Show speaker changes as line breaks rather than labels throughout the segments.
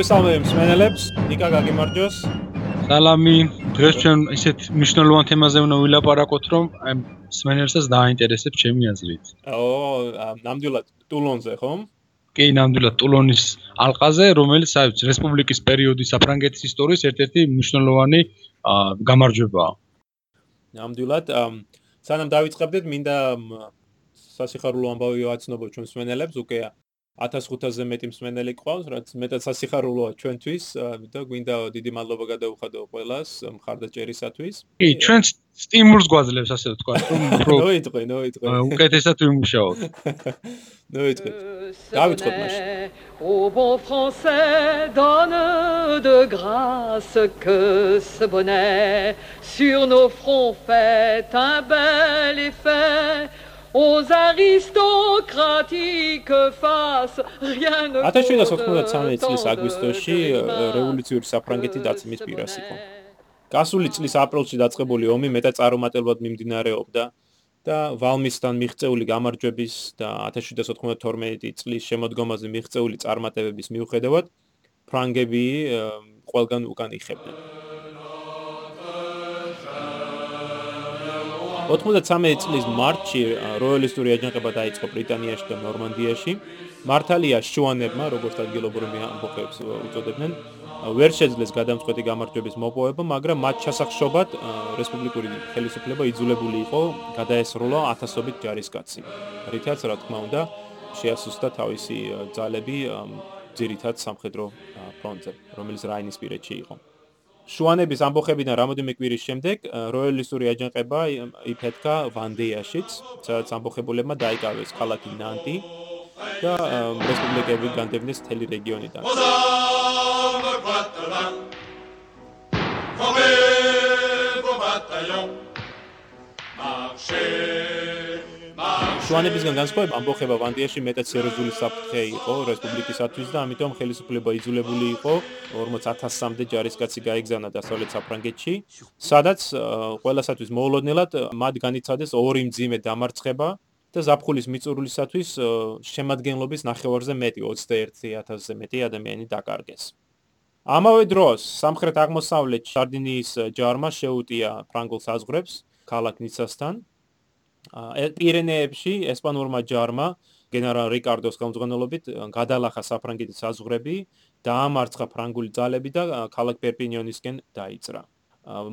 იესალმე მსმენელებს, ნიკა გაგიმარჯოს.
სალამი. დღეს ჩვენ ისეთ მნიშვნელოვან თემაზე უნდა ვილაპარაკოთ, რომ აი მსმენელსაც დააინტერესებს ჩემი აზრით.
ო, ნამდვილად ტულონზე, ხომ?
კი, ნამდვილად ტულონის ალყაზე, რომელიც აი რესპუბლიკის პერიოდის საფრანგეთის ისტორიის ერთ-ერთი მნიშვნელოვანი გამარჯვებაა.
ნამდვილად, სანამ დავიწყებდეთ, მინდა სასიხარულო ამბავი ვაცნობო ჩვენ მსმენელებს, უკვე 1500-ზე მეტი მსმენელი ყავს, რაც მეტად სასიხარულოა ჩვენთვის და გვინდა დიდი მადლობა გადაუხადო ყველას მხარდაჭერისათვის.
კი, ჩვენ სტიმულს გვაძლევს ასე ვთქვა, რომ
უფრო ნოიტყვი, ნოიტყვი.
უკეთესად ვიმუშაოთ.
ნოიტყვი. დავიწყოთ მაშინ.
Au bon français donne de grâce que ce bonnet sur nos fronts fait un bel effet. Aux aristocratiques face rien ne
1793 წლის აგვისტოში რევოლუციური საფრანგეთი დაწმის პირას იყო. გასული წლის აპრილში დაწყებული ომი მეტად წარუმატებლად მიმდინარეობდა და ვალმისთან მიღწეული გამარჯვების და 1792 წლის შემოდგომაზე მიღწეული წარმატებების მიუხედავად ფრანგები ყველგან უკან იხებდნენ. 93 წლის მარტში როიალისტური აჯანყება დაიწყო ბრიტანიაში და ნორმანდიაში. მართალია შუანებმა, როგორც ადგილობრივი ამბოხებს უწოდებდნენ, ვერ შეძლეს გადამწყვეტი გამარჯვების მოპოვება, მაგრამ მათ ჩასახშობად რესპუბლიკური ხელისუფლება იძულებული იყო გადაესრულა ათასობით ჯარისკაცი. რითაც რა თქმა უნდა, შეასუსტა თავისი ძალები ძირითად სამხედრო ფრონტზე, რომელიც რაინის პირეთში იყო. შუანების ამბოხებიდან რამოდენიმე კვირის შემდეგ როიალისტური აჯანყება იფეთქა ვანდეაშიც, სადაც ამბოხებულებმა დაიკავეს ქალაქი ნანტი და რესპუბლიკები განდევნეს მთელი რეგიონიდან. შუანებისგან განსხვავება ამბოხება ვანდიაში მეტად სერიოზული საფრთხე იყო რესპუბლიკისათვის და ამიტომ ხელისუფლება იძულებული იყო 40000-მდე ჯარისკაცი გაეგზავნა დასავლეთ საფრანგეთში, სადაც ყველასათვის მოულოდნელად მათ განიცადეს ორი მძიმე დამარცხება და ზაფხულის მიწურულისათვის შემადგენლობის ნახევარზე მეტი 21000-ზე მეტი ადამიანი დაკარგეს. ამავე დროს სამხრეთ აღმოსავლეთ შარდინიის ჯარმა შეუტია ფრანგულ საზღვრებს ქალაქ ნიცასთან პირენეებში ესპანურმა ჯარმა გენერალ რიკარდოს გამზღანელობით გადალახა საფრანგეთის საზღვრები, დაამარცხა ფრანგული ძალები და ქალაქ პერპინიონისკენ დაიწრა.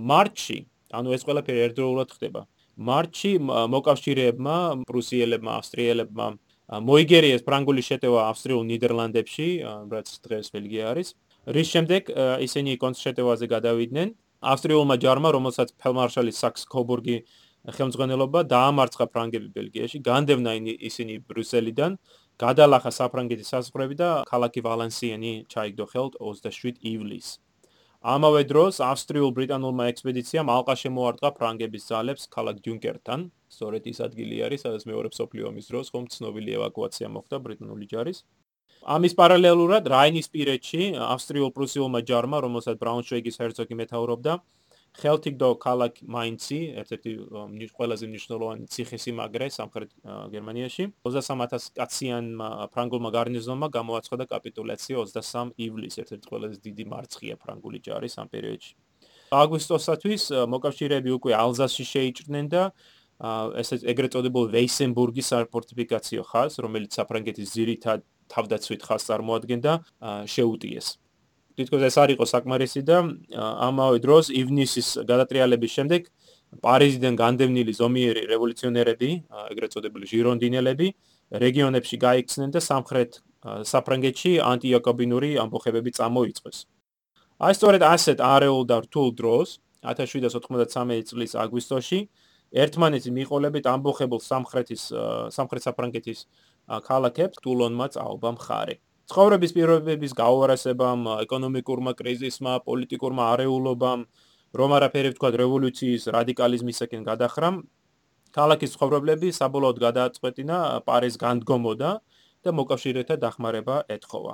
მარტში, ანუ ეს ყველაფერი ერთდროულად ხდება. მარტში მოკავშირეებმა, პრუსიელებმა, ავსტრიელებმა მოიგერიეს ფრანგული შეტევა ავსტრიულ ნიდერლანდებში, რაც დღეს ბელგია არის. რის შემდეგ ისინი კონცშეტევაზე გადავიდნენ. ავსტრიულმა ჯარმა, რომელსაც ფელმარშალი საქს კობურგი ხელმძღვანელობა დაამარცხა ფრანგები ბელგიაში, განდევნა ისინი ბრიუსელიდან, გადალახა საფრანგეთის საზღვრები და ქალაქი ვალენსიენი ჩაიგდო ხელთ 27 ივლისს. ამავე დროს ავსტრიულ ბრიტანულმა ექსპედიციამ ალყა შემოარტყა ფრანგების ძალებს ქალაქ დიუნკერთან. სწორედ ის ადგილი არის, სადაც მეორე მსოფლიო ომის დროს ხომ ცნობილი ევაკუაცია მოხდა ბრიტანული ჯარის. ამის პარალელურად რაინის პირეთში ავსტრიულ-პრუსიულმა ჯარმა, რომელსაც ბრაუნშვეიგის ჰერცოგი მეთაურობდა, ხელთიგდო ქალაქ მაინცი, ერთ-ერთი ყველაზე მნიშვნელოვანი ციხესიმაგრე სამხრეთ გერმანიაში. 23000 კაციანმა ფრანგულმა გარნიზონმა გამოაცხადა კაპიტულაცია 23 ივლისს, ერთ-ერთი ყველაზე დიდი მარცხია ფრანგული ჯარის ამ პერიოდში. აგვისტოსათვის მოკავშირეები უკვე ალზასში შეიჭრნენ და ეს ეგრეთ წოდებული ვეისენბურგის საფორტიფიკაციო ხაზს, რომელიც საფრანგეთის ძირითად თავდაცვით ხაზს წარმოადგენდა, შეუტიეს. თითქოს ეს არ იყო საკმარისი და ამავე დროს ივნისის გადატრიალების შემდეგ პარიზიდან განდევნილი ზომიერი რევოლუციონერები, ეგრეთ წოდებული ჟირონდინელები, რეგიონებში გაიქცნენ და სამხრეთ საფრანგეთში ანტიაკობინური ამბოხებები წამოიწყეს. აი სწორედ ასეთ არეულ და რთულ დროს 1793 წლის აგვისტოში ერთმანეთი მიყოლებით ამბოხებულ სამხრეთის სამხრეთ საფრანგეთის ქალაქებს ტულონმა წაობა მხარე. ცხოვრების პირობების გაუარესებამ, ეკონომიკურმა კრიზისმა, პოლიტიკურმა არეულობამ, რომ არაფერი ვთქვა რევოლუციის რადიკალიზმისაკენ გადახრამ, ქალაქის ცხოვრებლები საბოლოოდ გადააწყვეტინა პარიზ განდგომოდა და მოკავშირეთა დახმარება ეთხოვა.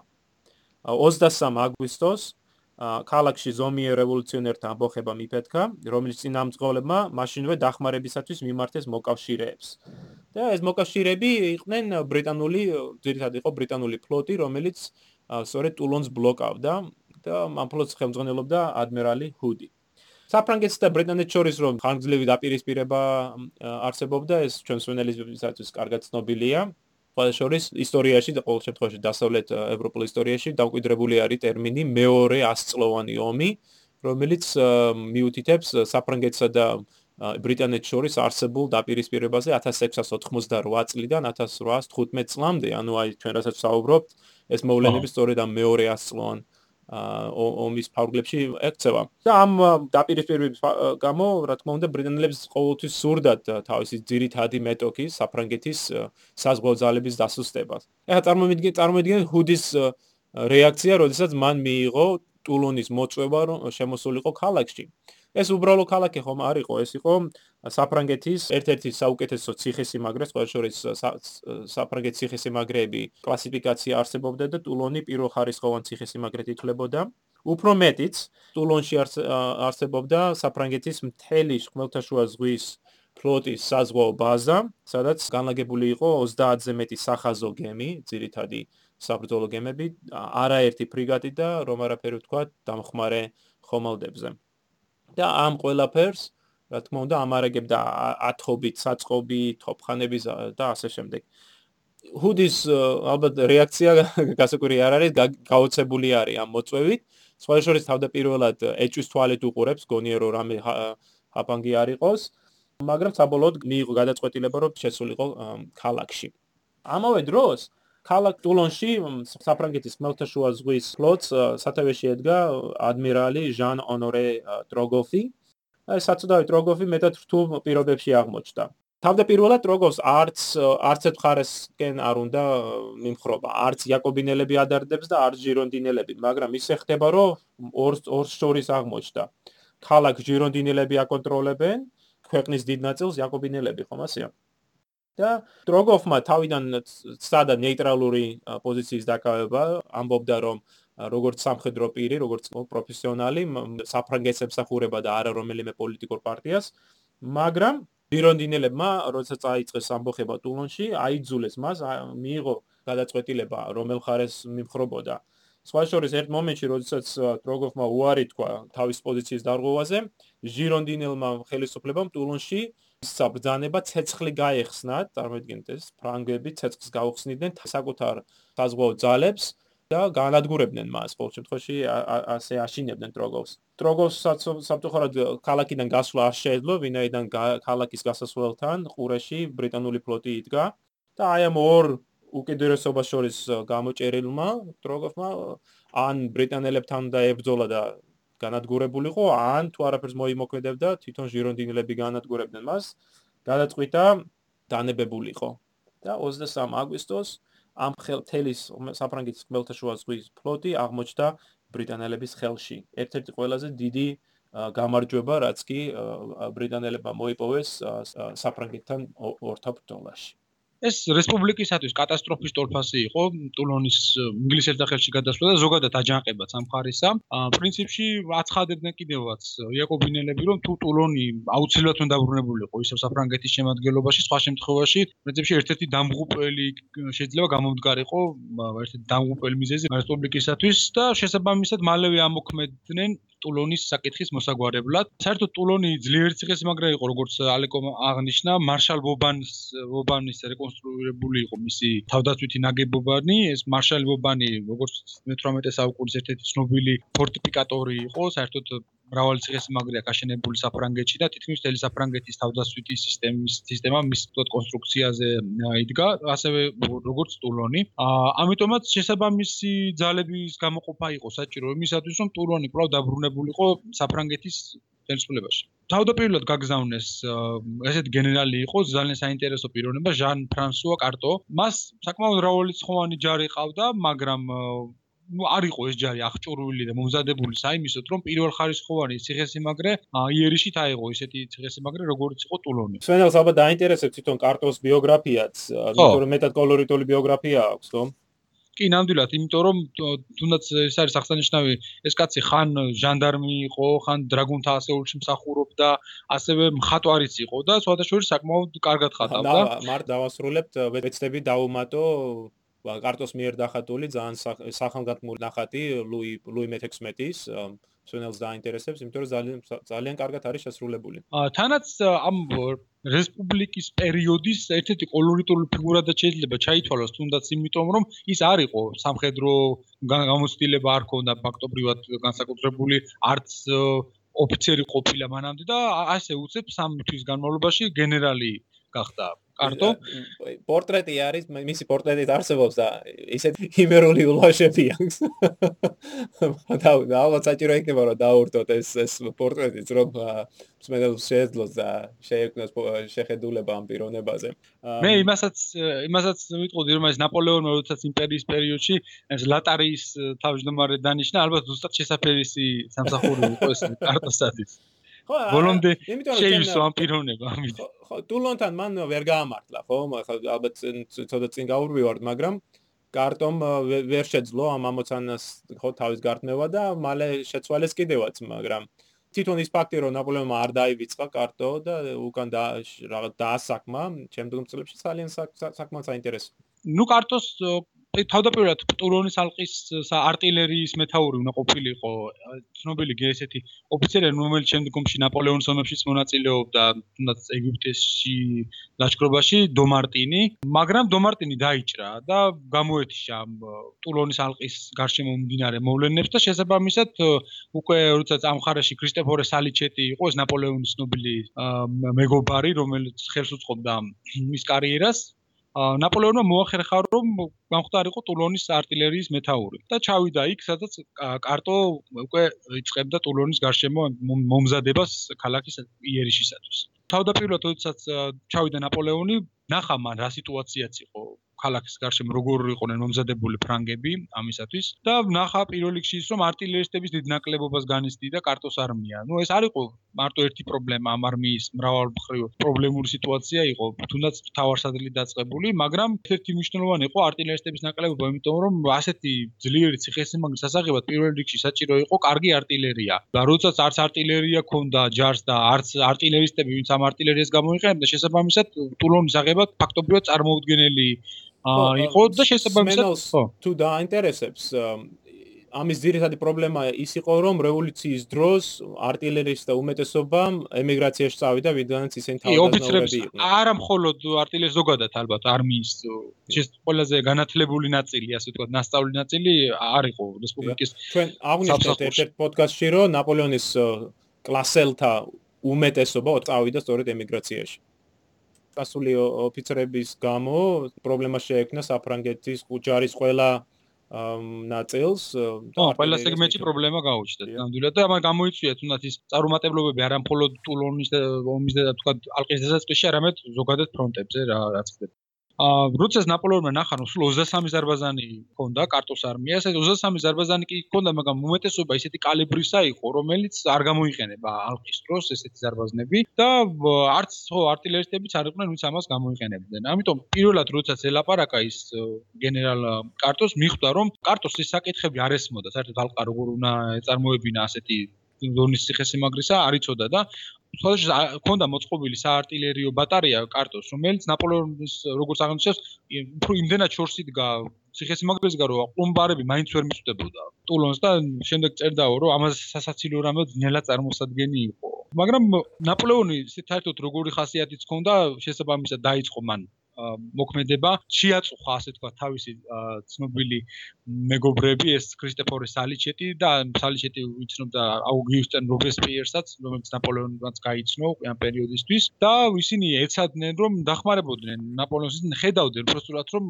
23 აგვისტოს ქალაქში ზომიერ რევოლუციონერთა ამბოხება მიფეთქა, რომელიც წინამძღოლებმა მაშინვე დახმარებისათვის მიმართეს მოკავშირეებს. და ეს მოკავშირეები იყვნენ ბრიტანული, ძირითადად იყო ბრიტანული ფლოტი, რომელიც სწორედ ტულონს ბლოკავდა და ამ ფლოტს ხელმძღვანელობდა ადმირალი ჰუდი. საფრანგეთს და ბრიტანეთს შორის რომ ხანგრძლივი დაპირისპირება არსებობდა, ეს ჩვენს ვენელისათვის კარგად ცნობილია. ყველა შორის ისტორიაში და ყოველ შემთხვევაში დასავლეთ ევროპულ ისტორიაში დამკვიდრებული არის ტერმინი მეორე ასწლოვანი ომი, რომელიც მიუთითებს საფრანგეთსა და ბრიტანეთს შორის არსებულ დაპირისპირებაზე 1688 წლიდან 1815 წლამდე, ანუ აი ჩვენ რასაც საუბრობთ, ეს მოვლენები სწორედ ამ მეორე ასწლოვან ომის ფარგლებში ექცევა. და ამ დაპირისპირების გამო, რა თქმა უნდა, ბრიტანელებს ყოველთვის სურდათ თავისი ძირითადი მეტოქი საფრანგეთის საზღვაო ძალების დასუსტებას. ეხლა წარმოვიდგინეთ, წარმოვიდგინეთ ჰუდის რეაქცია, როდესაც მან მიიღო ტულონის მოწვევა, რომ შემოსულიყო ქალაქში. ეს უბრალო ქალაქი ხომ არ იყო, ეს იყო საფრანგეთის ერთ-ერთი საუკეთესო ციხესიმაგრე, სხვა შორის საფრანგეთის ციხესიმაგრეები კლასიფიკაცია არსებობდა და ტულონი პირველხარისხოვან ციხესიმაგრედ ითვლებოდა. უფრო მეტიც, ტულონში არსებობდა საფრანგეთის მთელი ხმელთაშუა ზღვის ფლოტის საზღვაო ბაზა, სადაც განლაგებული იყო 30-ზე მეტი სახაზო გემი, ძირითადი საბრძოლო გემები, არაერთი ფრიგატი და რომ არაფერი ვთქვა, დამხმარე ხომალდებზე. და ამ ყველაფერს, რა თქმა უნდა, ამარაგებდა ათობით საწყობი, თოფხანები და ასე შემდეგ. ჰუდის ალბათ რეაქცია გასაკვირი არ არის, გაოცებული არის ამ მოწვევით. სხვა შორის თავდაპირველად ეჭვის თვალეთ უყურებს, გონია რომ რამე აპანგი არ იყოს, მაგრამ საბოლოოდ მიიღო გადაწყვეტილება, რომ შესულიყო ქალაქში. ამავე დროს ქალაქ ტულონში საფრანგეთის ხმელთაშუა ზღვის ფლოტს სათავეში ედგა ადმირალი ჟან ონორე ტროგოფი. აი საწოდავი ტროგოფი მეტად რთულ პირობებში აღმოჩნდა. თავდაპირველად ტროგოს არც არც ერთ ხარესკენ არ უნდა მიმხრობა, არც იაკობინელები ადარდებს და არც ჟირონდინელები, მაგრამ ისე ხდება, რომ ორ ორ შორის აღმოჩნდა. ქალაქ ჟირონდინელები აკონტროლებენ, ქვეყნის დიდ ნაწილს იაკობინელები, ხომ ასეა? და დროგოფმა თავიდან სადა ნეიტრალური პოზიციის დაკავება ამბობდა რომ როგორც სამხედრო პირი, როგორც პროფესიონალი, საფრანგეთს ემსახურება და არა რომელიმე პოლიტიკურ პარტიას, მაგრამ ბირონდინელებმა, როდესაც აიწყეს ამბოხება ტულონში, აიძულეს მას, მიიღო გადაწყვეტილება, რომელ ხარეს მიმხრობოდა. სხვა შორის ერთ მომენტში, როდესაც დროგოფმა უარი თქვა თავის პოზიციის დარღვევაზე, ჟირონდინელმა ხელისუფლებამ ტულონში საბრძანება ცეცხლი გაეხსნათ, წარმოიდგინეთ ეს ფრანგები ცეცხლს გაუხსნიდნენ საკუთარ საზღვაო ძალებს და განადგურებდნენ მას ყოველ შემთხვევაში ასე აშინებდნენ ტროგოვს. ტროგოვსაც საფრთხოდ ქალაქიდან გასვლა არ შეეძლო, ვინაიდან ქალაქის გასასვლელთან ყურეში ბრიტანული ფლოტი იდგა და აი ამ ორ უკიდურესობას შორის გამოჭერილმა ტროგოვმა ან ბრიტანელებთან და ებრძოლა და განადგურებულიყო, ან თუ არაფერს მოიმოქმედებდა, თვითონ ჟირონდინელები განადგურებდნენ მას, გადაწყვიტა დანებებულიყო. და 23 აგვისტოს ამ ხელთელის საფრანგეთის ხმელთაშუა ზღვის ფლოტი აღმოჩნდა ბრიტანელების ხელში. ერთ-ერთი ყველაზე დიდი გამარჯვება, რაც კი ბრიტანელებმა მოიპოვეს საფრანგეთთან ორთაბრძოლაში.
ეს რესპუბლიკისათვის კატასტროფის თოლფასი იყო ტულონის ინგლისელთა ხელში გადასვლა და ზოგადად აჯანყებაც ამ ხარისა. პრინციპში აცხადებდნენ კიდევაც იაკობინელები, რომ თუ ტულონი აუცილებლად უნდა დაბრუნებულიყო ისევ საფრანგეთის შემადგენლობაში, სხვა შემთხვევაში პრინციპში ერთ-ერთი დამღუპელი შეიძლება გამომდგარიყო ერთ-ერთი დამღუპელი მიზეზი რესპუბლიკისათვის და შესაბამისად მალევე ამოქმედდნენ ტულონის საკითხის მოსაგვარებლად. საერთოდ ტულონი ძლიერი ციხესიმაგრე იყო, როგორც ალეკო აღნიშნა, მარშალ ბობანის ბობანის რეკონსტრუირებული იყო მისი თავდაცვითი ნაგებობანი. ეს მარშალ ბობანი, როგორც 18 საუკუნის ერთ-ერთი ცნობილი ფორტიფიკატორი იყო, საერთოდ მრავალი ციხესიმაგრეა გაშენებული საფრანგეთში და თითქმის მთელი საფრანგეთის თავდაცვითი სისტემის სისტემა მის თვით კონსტრუქციაზე იდგა, ასევე როგორც ტულონი. ამიტომაც შესაბამისი ძალების გამოყოფა იყო საჭირო იმისათვის, რომ ტულონი კვლავ დაბრუნებულიყო საფრანგეთის ხელისუფლებაში. თავდაპირველად გაგზავნეს ესეთ გენერალი იყო ძალიან საინტერესო პიროვნება ჟან ფრანსუა კარტო. მას საკმაოდ მრავალრიცხოვანი ჯარი ყავდა, მაგრამ ну არ იყო ეს ჯარი აღჭურვილი და მომზადებული საიმისოდ რომ პირველ ხარისხოვანი ციხესიმაგრე იერიშით აიღო ისეთი ციხესიმაგრე როგორც იყო ტულონი.
სვენელს ალბათ დაინტერესებს თვითონ კარტოს ბიოგრაფიაც, რომ მეტად კოლორიტული ბიოგრაფია აქვს, ხო?
კი, ნამდვილად, იმიტომ რომ თუნდაც ეს არის აღსანიშნავი, ეს კაცი ხან ჟანდარმი იყო, ხან დრაგუნთა ასეულში მსახურობდა, ასევე მხატვარიც იყო და სხვადასხვა საკმაოდ კარგად ხატავდა.
და მართ დავასრულებთ ვეცდები დაუმატო კარტოს მიერ დახატული ძალიან სახანგრძლივი ნახატი ლუი ლუი მე-16-ის სუნელს დაინტერესებს, იმიტომ რომ ძალიან ძალიან კარგად არის შესრულებული.
თანაც ამ რესპუბლიკის პერიოდის ერთ-ერთი კოლორიტული ფიგურა და შეიძლება ჩაითვალოს თუნდაც იმიტომ რომ ის არ იყო სამხედრო გამოცდილება არ ქონდა ფაქტობრივად განსაკუთრებული არც ოფიცერი ყოფილა მანამდე და ასე უცებ სამ თვის განმავლობაში გენერალი გახდა. კარტო?
პორტრეტი არის მისი პორტრეტი არსებობს და ისეთი იმერული ულაშები აქვს. და ალბათ საჭირო იქნება რომ დაურთოთ ეს ეს პორტრეტიც რომ მსმენელს შეეძლოს და შეეკნოს შეხედულება ამ პიროვნებაზე.
მე იმასაც იმასაც ვიტყოდი რომ ეს ნაპოლეონმა როდესაც იმპერიის პერიოდში ეს ლატარიის თავმჯდომარე დანიშნა ალბათ ზუსტად შესაძერისი სამსახური იყო ეს კარტოსათვის ხო ბოლომდე შეივსო ამ პიროვნება ამით.
ხო ტულონთან მან ვერ გაამართლა ხო ალბათ ცოტა წინ გაურვივართ მაგრამ კარტომ ვერ შეძლო ამ ამოცანას ხო თავის გარტნევა და მალე შეცვალეს კიდევაც მაგრამ თვითონ ის ფაქტი რომ ნაპოლეონმა არ დაივიწყა კარტო და უკან და რაღაც დაასაკმა შემდგომ წლებში ძალიან საკმაოდ საინტერესო.
ნუ კარტოს თავდაპირველად ტურონის ალყის არტილერიის მეთაური უნდა ყოფილიყო ცნობილი გესეთი ოფიცერი რომელიც შემდგომში ნაპოლეონის ომებშიც მონაწილეობდა თუნდაც ეგვიპტეში ლაშქრობაში დომარტინი. მაგრამ დომარტინი დაიჭრა და გამოეთიშა ტურონის ალყის გარშემო მიმდინარე მოვლენებს და შესაბამისად უკვე როდესაც ამ ხარაში კრისტოფორე სალიჩეტი იყო ეს ნაპოლეონის ცნობილი მეგობარი რომელიც ხელს უწყობდა მის კარიერას ნაპოლეონმა მოახერხა რომ გამხდარიყო ტულონის артиლერიის მეთაური და ჩავიდა იქ სადაც კარტო უკვე იწყებდა ტულონის გარშემო მომზადებას ქალაქის იერიშისათვის. თავდაპირველად როდესაც ჩავიდა ნაპოლეონი ნახა მან რა სიტუაციაც იყო. ქალაქის გარშემო როგორ იყვნენ მომზადებული ფრანგები ამისათვის და ნახა პირველ რიგში ის რომ артиლერისტების დიდ ნაკლებობას განიცდიდა კარტოს არმია. ნუ ეს არ იყო მარტო ერთი პრობლემა ამ არმიის მრავალმხრივ პრობლემური სიტუაცია იყო, თუნდაც თავარსადლი დაწყებული, მაგრამ ერთ-ერთი მნიშვნელოვანი იყო артиლერისტების ნაკლებობა, იმიტომ რომ ასეთი ძლიერი ციხესიმაგრის ასაღებად პირველ რიგში საჭირო იყო კარგი артиლერია. და როდესაც არც артиლერია ქონდა ჯარს და არც артиლერისტები, ვინც ამ артиლერიას გამოიყენებდა, შესაბამისად ტულონის აღებად ფაქტობრივად წარმოუდგენელი იყო და შესაბამისად
ხო თუ დააინტერესებს ამის ძირითადი პრობლემა ის იყო, რომ რევოლუციის დროს არტილერისტთა უმეტესობამ ემიგრაციაში წავიდა, ვიდრეაც ისინი
თავდაზნაურები იყვნენ. არა მხოლოდ არტილერს ზოგადად ალბათ არმიის ყველაზე განათლებული ნაწილი, ასე ვთქვათ, ნასწავლი ნაწილი არ იყო რესპუბლიკის
ჩვენ აღნიშნეთ ერთ-ერთ პოდკასტში, რომ ნაპოლეონის კლასელთა უმეტესობა წავიდა სწორედ ემიგრაციაში. გასული ოფიცრების გამო პრობლემა შეექმნა საფრანგეთის ჯარის ყველა ნაწილს
და ყველა სეგმენტში პრობლემა გაუჩნდა. ნამდვილად და ამან გამოიწვია თუნდაც ის წარუმატებლობები არა მხოლოდ ტულონის ომის და თქვა ალყის დასაწყისში, არამედ ზოგადად ფრონტებზე რა რაც ხდება. როცა ნაპოლეონმა ნახა, რომ სულ 23 ზარბაზანი ჰქონდა კარტოს არმიას, ეს 23 ზარბაზანი კი ჰქონდა, მაგრამ უმეტესობა ისეთი კალებრისა იყო, რომელიც არ გამოიყენება ალყის დროს ესეთი ზარბაზნები. და არც ხო артиლერისტებიც არ იყვნენ, ვინც ამას გამოიყენებდნენ. ამიტომ პირველად როდესაც ელაპარაკა ის გენერალ კარტოს, მიხვდა, რომ კარტოს ეს საკითხები არ ესმოდა, საერთოდ ალყა როგორ უნდა წარმოებინა ასეთი დონის ციხესიმაგრისა არ იცოდა და თვალში ქონდა მოწყობილი საარტილერიო ბატარეა კარტოს რომელიც ნაპოლეონის როგორც აღნიშნავს უფრო იმდენად შორს იდგა ციხესიმაგრეს გარო ყუმბარები მაინც ვერ მიწვდებოდა ტულონს და შემდეგ წერდაო რომ ამას სასაცილო რამე ძნელად წარმოსადგენი იყო მაგრამ ნაპოლეონი საერთოდ როგორი ხასიათიც ჰქონდა შესაბამისად დაიწყო მან მოქმედება. შეაწუხა ასე თქვა თავისი ცნობილი მეგობრები ეს კრისტოფორე სალიჩეტი და სალიჩეტი ვიცნობდა აუგიუსტენ რობესპიერსაც რომელიც ნაპოლეონს გაიცნო ამ პერიოდისთვის და ისინი ეცადნენ რომ დახმარებოდნენ ნაპოლეონს ისინი ხედავდნენ პროსტურად რომ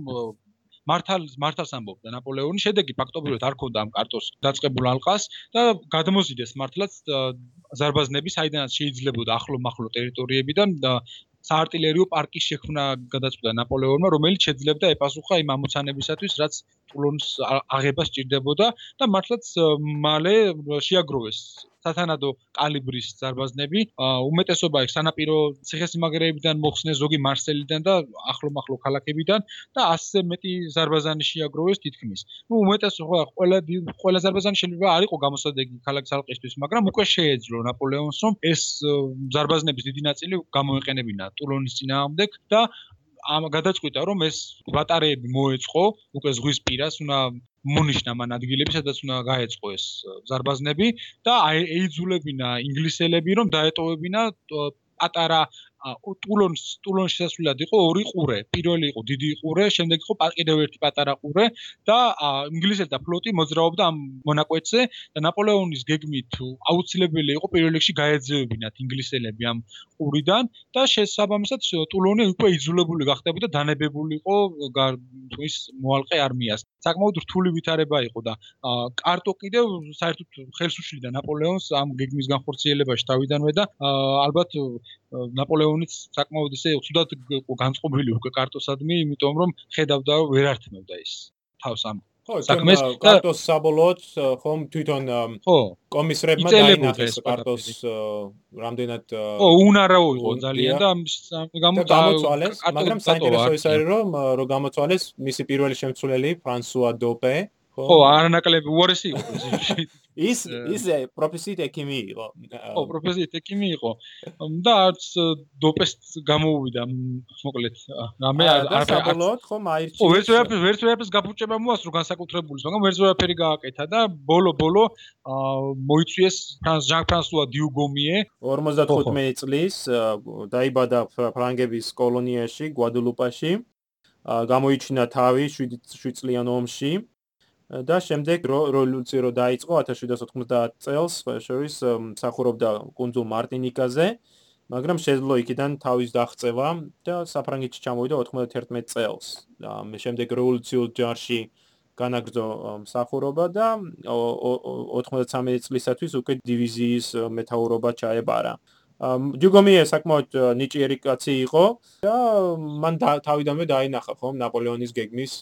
მართალ მართალს ამბობდა. ნაპოლეონი შედეგი ფაქტობრივად არ ქონდა ამ კარტოს დაწყებულ ალყას და გადმოზიდეს მართლაც ზარბაზნები საიდანაც შეიძლებოდა ახლო მახლო ტერიტორიებიდან და საარტილერიო პარკის შექმნა გადაწყვიტა ნაპოლეონმა, რომელიც შეძლებდა ეპასუხა იმ ამოცანებისათვის, რაც ტულონის აღება სჭირდებოდა და მართლაც მალე შეაგროვეს სათანადო კალიბრის ზარბაზნები. უმეტესობა იქ სანაპირო ციხესიმაგრეებიდან მოხსნეს ზოგი მარსელიდან და ახლო-მახლო ქალაქებიდან და ასე მეტი ზარბაზანი შეაგროვეს თითქმის. ნუ უმეტესობა ყველა ყველა ზარბაზანი შეიძლება არ იყო გამოსადეგი ქალაქის ალყისთვის, მაგრამ უკვე შეეძლო ნაპოლეონს რომ ეს ზარბაზნების დიდი ნაწილი გამოეყენებინა ტულონის ძინაამდე და ამ გადაწყვიტა რომ ეს ბატარეები მოეწყო უკვე ზღვის პირას უნდა მონიშნა მან ადგილები სადაც უნდა გაეწყო ეს ზარბაზნები და აიძულებინა ინგლისელები რომ დაეტოვებინა პატარა ტულონს ტულონში შესასვლელად იყო ორი ყურე. პირველი იყო დიდი ყურე, შემდეგ იყო კიდევ ერთი პატარა ყურე და ინგლისელთა ფლოტი მოძრაობდა ამ მონაკვეთზე და ნაპოლეონის გეგმით აუცილებელი იყო პირველ რიგში გაეძევებინათ ინგლისელები ამ ყურიდან და შესაბამისად ტულონი უკვე იძულებული გახდებოდა დანებებული იყო ის მოალყე არმიას. საკმაოდ რთული ვითარება იყო და კარტო კიდევ საერთოდ ხელს უშლიდა ნაპოლეონს ამ გეგმის განხორციელებაში თავიდანვე და ალბათ ნაპოლეონიც საკმაოდ ისე უცუდად განწყობილი უკვე კარტოსადმი, იმიტომ რომ ხედავდა ვერ ართმევდა ის თავს ამ
საქმეს კარტოს საბოლოოდ ხომ თვითონ კომისრებმა დაინახეს კარტოს რამდენად
ხო უნარავო იყო ძალიან და
გამოწვალეს მაგრამ საინტერესო ის არის რომ რო გამოწვალეს მისი პირველი შემცვლელი ფრანსუა დოპე
ხო? არანაკლები უარესი იყო
ის ის პროფესიით ექიმი იყო
ხო პროფესიით ექიმი იყო და არც დოპეს გამოუვიდა მოკლედ.
რამე არ საბოლოოდ ხო მაირჩი
ხო ვერც ვერაფერს ვერც ვერაფერს გაფუჭება მოასრო განსაკუთრებულის მაგრამ ვერც ვერაფერი გააკეთა და ბოლო ბოლო მოიწვიეს ფრანს ჟან ფრანსუა დიუგომიე.
55 წლის დაიბადა ფრანგების კოლონიაში გვადალუპაში გამოიჩინა თავი 7 წლიან ომში და შემდეგ რევოლუცია რო დაიწყო 1790 წელს, შორის მსახურობდა კუნძულ მარტინიკაზე, მაგრამ შეძლო იქიდან თავის დაღწევა და საფრანგეთში ჩამოვიდა 91 წელს. და შემდეგ რევოლუციურ ჯარში განაგრძო მსახურობა და 93 წლისათვის უკვე დივიზიის მეთაურობა ჩაებარა. ჯუგომიე საკმაოდ ნიჭიერი კაცი იყო და მან თავიდანვე დაინახა ხომ ნაპოლეონის გეგმის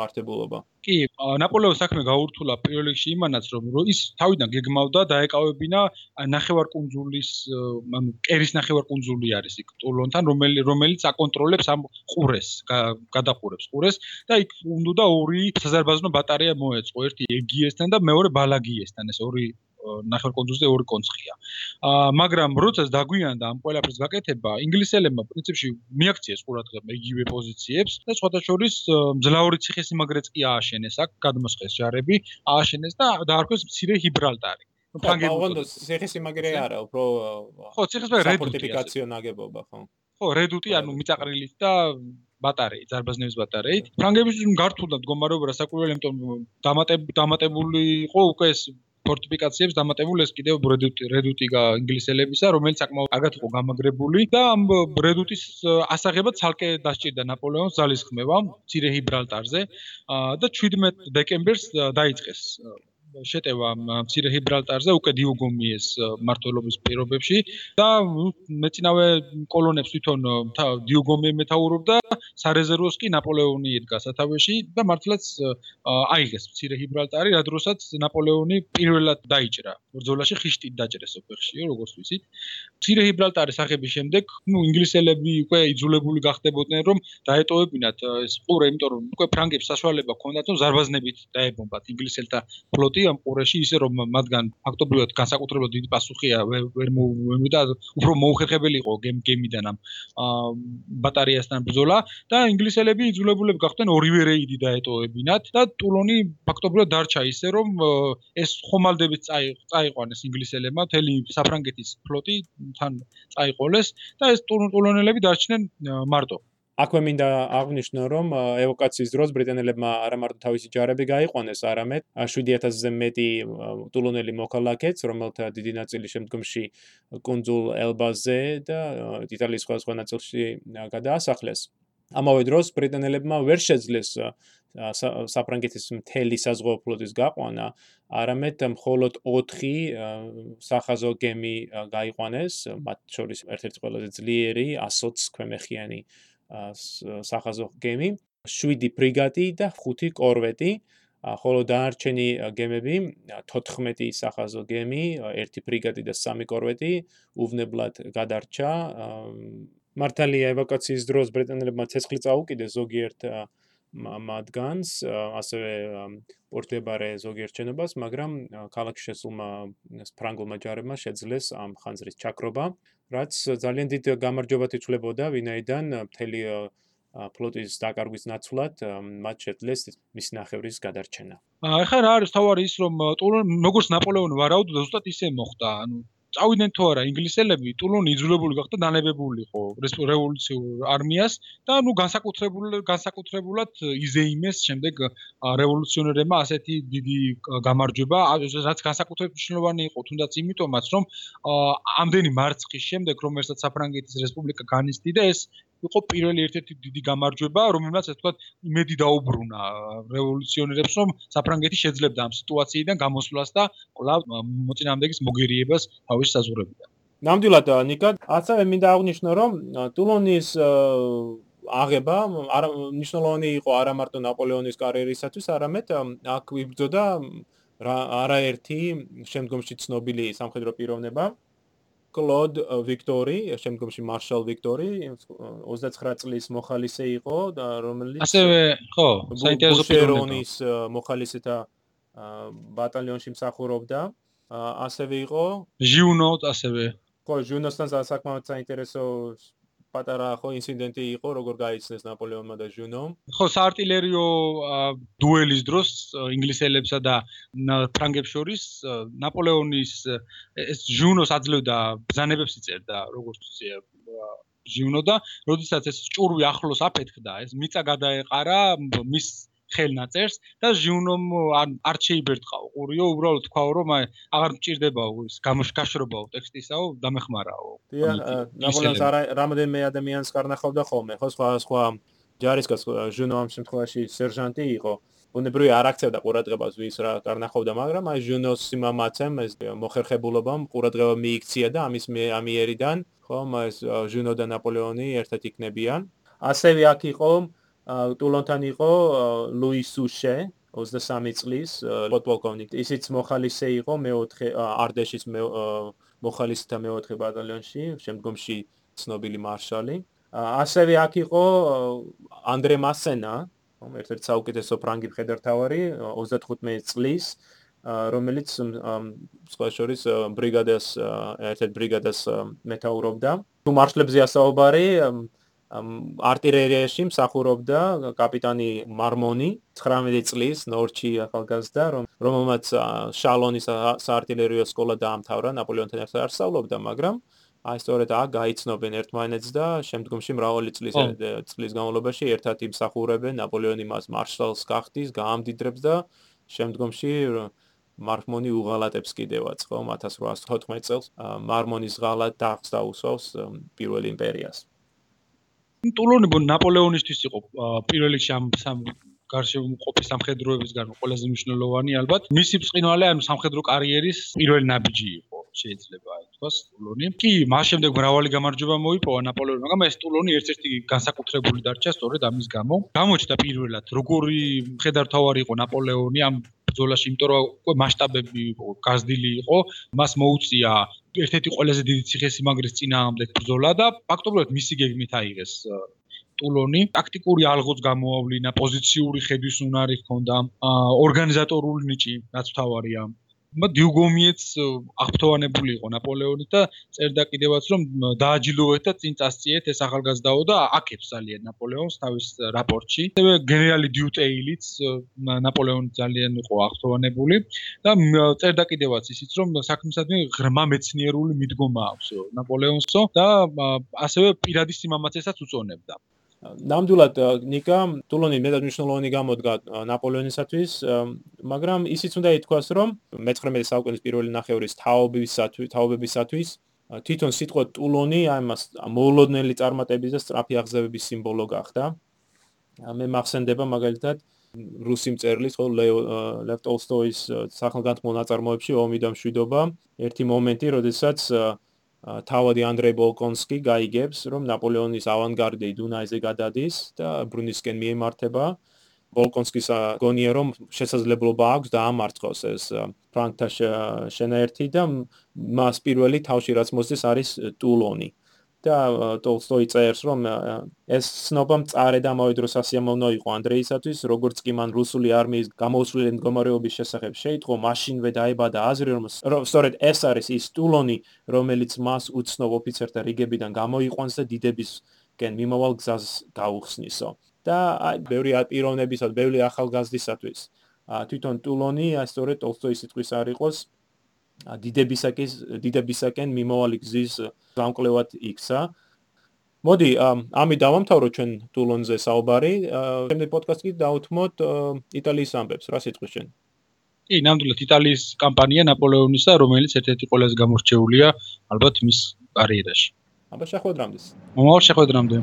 მართებულობა.
კი, ნაპოლეონის საქმე გაურთულა პირველ რიგში იმანაც, რომ ის თავიდან გეგმავდა დაეკავებინა ნახევარკუნძულის, ანუ კერის ნახევარკუნძული არის იქ ტულონთან, რომელიც რომელიც აკონტროლებს ამ ყურეს, გადახურებს ყურეს და იქ უნდა ორი საზარბაზნო ბატარეა მოეწყო, ერთი ეგიესთან და მეორე ბალაგიესთან, ეს ორი ნახევარკუნძულზე ორი კონცხია. აა მაგრამ როცა დაგვიანდა ამ ყველაფერს გაკეთება, ინგლისელებმა პრინციპში მიაქციეს ყურადღება იგივე პოზიციებს და სხვათა შორის მძლავრი ციხესიმაგრეც კი ააშენეს აქ გადმოსხეს ჯარები, ააშენეს და დაარქვეს მცირე ჰიბრალტარი.
ფანგებო ციხესიმაგრე არა, უფრო
ხო, ციხესიმაგრე
რედუტიფიკაციო ნაგებობა, ხო?
ხო, რედუტი, ანუ მიწაყრილით და ბატარეი, ზარბაზნების ბატარეით. ფრანგების გართულდა მდგომარეობა რა საკვირველი, იმიტომ დამატებული იყო უკვე ეს ფორტიფიკაციებს დამატებული ეს კიდევ ბრედუტი რედუტიგა ინგლისელებისა, რომელიც საკმაოდ კარგად იყო გამაგრებული და ამ ბრედუტის ასაღება ცალკე დასჭირდა ნაპოლეონს ძალისხმევა ცირე ჰიბრალტარზე და 17 დეკემბერს დაიწყეს შეტევა მცირე ჰიბრალტარზე უკვე დიუგომიეს მართლობის პირობებში. და მეწინავე კოლონებს თვითონ დიუგომი მეთაურობდა. სარეზერვოს კი ნაპოლეონი ედგა სათავეში და მართლაც აიღეს მცირე ჰიბრალტარი რა დროსაც ნაპოლეონი პირველად დაიჭრა. ბრძოლაში ხიშტით დაჭრეს ოფერში როგორც ვიცით. მცირე ჰიბრალტარის აღების შემდეგ ნუ ინგლისელები უკვე იძულებული გახდებოდნენ რომ დაეტოვებინათ ეს ყურე იმიტომ რომ უკვე ფრანგებს საშუალება ჰქონდათ რომ ზარბაზნებით დაებომბათ ინგლისელთა ფლოტი ამ ყურეში ისე რომ მათგან ფაქტობრივად განსაკუთრებულად დიდი პასუხია ვერ მომუდა უფრო მოუხერხებელი იყო გემიდან ამ ბატარეასთან ბრძოლა და ინგლისელები იძულებულები გახდნენ ორივე რეიდი დაეტოვებინათ და ტულონი ფაქტობრივად დარჩა ისე რომ ეს ხომალდებით წაიყვანეს ინგლისელებმა მთელი საფრანგეთის ფლოტი თან წაიყოლეს და ეს ტულონელები დარჩნენ მარტო
აქვე მინდა აღვნიშნო, რომ ევაკუაციის დროს ბრიტანელებმა არა მარტო თავისი ჯარები გაიყვანეს, არამედ 7000-ზე მეტი ტულონელი მოქალაქეც, რომელთა დიდი ნაწილი შემდგომში კონძულ ელბაზე და იტალიის სხვადასხვა ნაწილში გადაასახლეს. ამავე დროს ბრიტანელებმა ვერ შეძლეს საფრანგეთის მთელი საზღვაო ფლოტის გაყვანა, არამედ მხოლოდ 4 სახაზო გემი გაიყვანეს, მათ შორის ერთ-ერთი ყველაზე ძლიერი 120 ქვემეხიანი სახაზო გემი, 7 ბრიგადი და 5 კორვეტი, ხოლო დანარჩენი გემები 14 სახაზო გემი, 1 ბრიგადი და 3 კორვეტი უვნებლად გადარჩა. მართალია ევაკუაციის დროს ბრიტანელებმა ცეცხლი წაუკიდეს ზოგიერთ მათგანს, ასევე პორტებარე ზოგიერთ შენობას, მაგრამ ქალაქში შესულმა ფრანგულმა ჯარებმა შეძლეს ამ ხანძრის ჩაქრობა. რაც ძალიან დიდ გამარჯვებად ითვლებოდა, ვინაიდან მთელი ფლოტის დაკარგვის ნაცვლად მათ შეძლეს მის ნახევრის გადარჩენა.
ახლა რა არის თავარი ის რომ როგორც ნაპოლეონი ვარაუდობდა ზუსტად ისე მოხდა. ანუ წავიდნენ თუ არა ინგლისელები ტულონი იძულებული გახდა დანებებული იყო რევოლუციურ არმიას და ნუ განსაკუთრებულ განსაკუთრებულად იზეიმეს შემდეგ რევოლუციონერებმა ასეთი დიდი გამარჯვება. რაც განსაკუთრებით მნიშვნელოვანი იყო თუნდაც იმიტომაც რომ ამდენი მარცხის შემდეგ რომელსაც საფრანგეთის რესპუბლიკა განიცდიდა ეს იყო პირველი ერთ-ერთი დიდი გამარჯვება, რომელმაც ასე ვთქვათ, იმედი დაუბრუნა რევოლუციონერებს, რომ საფრანგეთი შეძლებდა ამ სიტუაციიდან გამოსვლას და კვლავ მოწინააღმდეგის მოგერიებას თავის საზღვრებიდან.
ნამდვილად ნიკა, ასევე მინდა აღვნიშნო, რომ ტულონის აღება არ მნიშვნელოვანი იყო არა მარტო ნაპოლეონის კარიერისათვის, არამედ აქ ვიბრძოდა არაერთი შემდგომში ცნობილი სამხედრო პიროვნება, კლოდ ვიქტორი, შემდგომში მარშალ ვიქტორი 29 წლის მოხალისე იყო და რომელიც
ასევე ხო, საინტერესო
პიროვნების მოხალისეთა ბატალიონში მსახურობდა. ასევე იყო
ჟიუნო ასევე.
ხო, ჟიუნოსთან საკმაოდ საინტერესო პატარა ხო ინციდენტი იყო, როგორ გაიცნეს ნაპოლეონმა და ჟუნომ.
ხო, საარტილერიო დუელის დროს ინგლისელებსა და ფრანგებს შორის ნაპოლეონის ეს ჟუნოს აძლევდა ბზანებებს იწერდა, როგორც იცი ჟუნო და როდესაც ეს ჭურვი ახლოს აფეთქდა, ეს მიწა გადაეყარა მის ხელნაწერს და ჟიუნომ არ შეიბერტყაო ყურიო უბრალოდ თქვაო რომ აღარ მჭirdებაო ის გამოშკაშრობაო ტექსტისაო დამეხმარაო
დიახ ნაპოლეონს არა რამოდენმე ადამიანს კარნახავდა ხოლმე ხო? სხვა სხვა ჯარისკაც ჟიუნო ამ შემთხვევაში სერჟანტი იყო. უნებრივი არ აქცევდა ყურადღებას ვის რა კარნახავდა მაგრამ აი ჟიუნოს სიმამაცემ ეს მოხერხებულობამ ყურადღება მიიქცია და ამის ამიერიდან ხო ეს ჟიუნო და ნაპოლეონი ერთად იქნებიან. ასევე აქ იყო ტულონთან იყო ლუი სუშე 23 წლის პოდპოლკოვნიკი ისიც მოხალისე იყო მეოთხე არდეშის მოხალისეთა მეოთხე ბატალიონში შემდგომში ცნობილი მარშალი. ასევე აქ იყო ანდრე მასენა ერთ-ერთი საუკეთესო ფრანგი მხედართავარი 35 წლის რომელიც სხვა შორის ბრიგადას ერთ-ერთ ბრიგადას მეთაურობდა თუ მარშლებზეა საუბარი არტილერიაში მსახურობდა კაპიტანი მარმონი 19 წლის ნორჩი ახალგაზრდა რომ რომელმაც შალონის საარტილერიო სკოლა დაამთავრა ნაპოლეონთან ერთად არსწავლობდა მაგრამ აი სწორედ აქ გაიცნობენ ერთმანეთს და შემდგომში მრავალი წლის წლის განმავლობაში ერთად იმსახურებენ ნაპოლეონი მას მარშალს გახდის გაამდიდრებს და შემდგომში მარმონი უღალატებს კიდევაც ხო 1814 წელს მარმონის ღალატ დახს დაუსვავს პირველ იმპერიას
ტულონი ნაპოლეონისთვის იყო პირველ რიგში ამ სამ გარშემოყოფი სამხედროებისგან ყველაზე მნიშვნელოვანი ალბათ. მისი ბრწყინვალე ამ სამხედრო კარიერის პირველი ნაბიჯი იყო, შეიძლება ითქვას, ტულონი. კი, მას შემდეგ მრავალი გამარჯვება მოიპოვა ნაპოლეონმა, მაგრამ ეს ტულონი ერთ-ერთი განსაკუთრებული დარჩა სწორედ ამის გამო. გამოჩნდა პირველად, როგორი მხედართავარი იყო ნაპოლეონი ამ ბრძოლაში, იმიტომ რომ უკვე მასშტაბები გაზრდილი იყო, მას მოუწია ერთ-ერთი ყველაზე დიდი ციხესიმაგრის წინააღმდეგ ბრძოლა და ფაქტობრივად მისი გეგმით აიღეს ტულონი. ტაქტიკური ალღოც გამოავლინა, პოზიციური ხედვის უნარი ჰქონდა, ორგანიზატორული ნიჭი რაც თავარია. დიუგომიეც აღფრთოვანებული იყო ნაპოლეონით და წერდა კიდევაც რომ დააჯილოვეთ და წინ წასწიეთ ეს ახალგაზრდაო და აკებს ძალიან ნაპოლეონს თავის რაპორტში. ასევე გენერალი დიუტეილიც ნაპოლეონი ძალიან იყო აღფრთოვანებული და წერდა კიდევაც ისიც რომ საქმისადმი ღრმა მეცნიერული მიდგომა აქვს ნაპოლეონსო და ასევე პირადი სიმამაცესაც უწონებდა.
ნამდვილად ნიკა ტულონი მეტად მნიშვნელოვანი გამოდგა ნაპოლეონისათვის, მაგრამ ისიც უნდა ითქვას, რომ მე-19 საუკუნის პირველი ნახევრის თაობებისათვის, თაობებისათვის თვითონ სიტყვა ტულონი ამას მოულოდნელი წარმატების და სწრაფი აღზევების სიმბოლო გახდა. მე მახსენდება მაგალითად რუსი მწერლის ხო ლევ ტოლსტოის სახელგანთმულ ნაწარმოებში ომი და მშვიდობა ერთი მომენტი, როდესაც თავადი ანდრეი ბოლკონსკი გაიგებს, რომ ნაპოლეონის ავანგარდი დუნაიზე გადადის და ბრუნისკენ მიემართება. ბოლკონსკის გონია რომ შესაძლებლობა აქვს დაამარცხოს ეს ფრანკთა შენაერთი და მას პირველი თავში რაც მოსდის არის ტულონი. და ტოლსტოი წერს რომ ეს სნობამ წარე და ამავე დროს ასიამოვნო იყო ანდრეისათვის როგორც კი მან რუსული არმიის გამოუსვლელი მდგომარეობის შესახებ შეიტყო მაშინვე დაებადა აზრი რომ სწორედ ეს არის ის ტულონი რომელიც მას უცნობ ოფიცერთა რიგებიდან გამოიყვანს და დიდების კენ მიმავალ გზას გაუხსნისო. და აი ბევრი აპირონებისად, ბევრი ახალგაზრდისათვის თვითონ ტულონი ასწორე ტოლსტოის სიტყვის არ იყოს დიდებისაკენ დიდებისაკენ მიმავალი გზის გამკლევად იქცა. მოდი, ამი დავამთავრო ჩვენ ტულონზე საუბარი. შემდეგ პოდკასტში დავთმოთ იტალიის ამბებს, რა სიტყვის ჩვენ?
კი, ნამდვილად იტალიის კამპანია ნაპოლეონისა, რომელიც ერთ-ერთი ყველაზე გამორჩეულია ალბათ მის კარიერაში.
აბა შეხვედრამდე.
მომავალ შეხვედრამდე.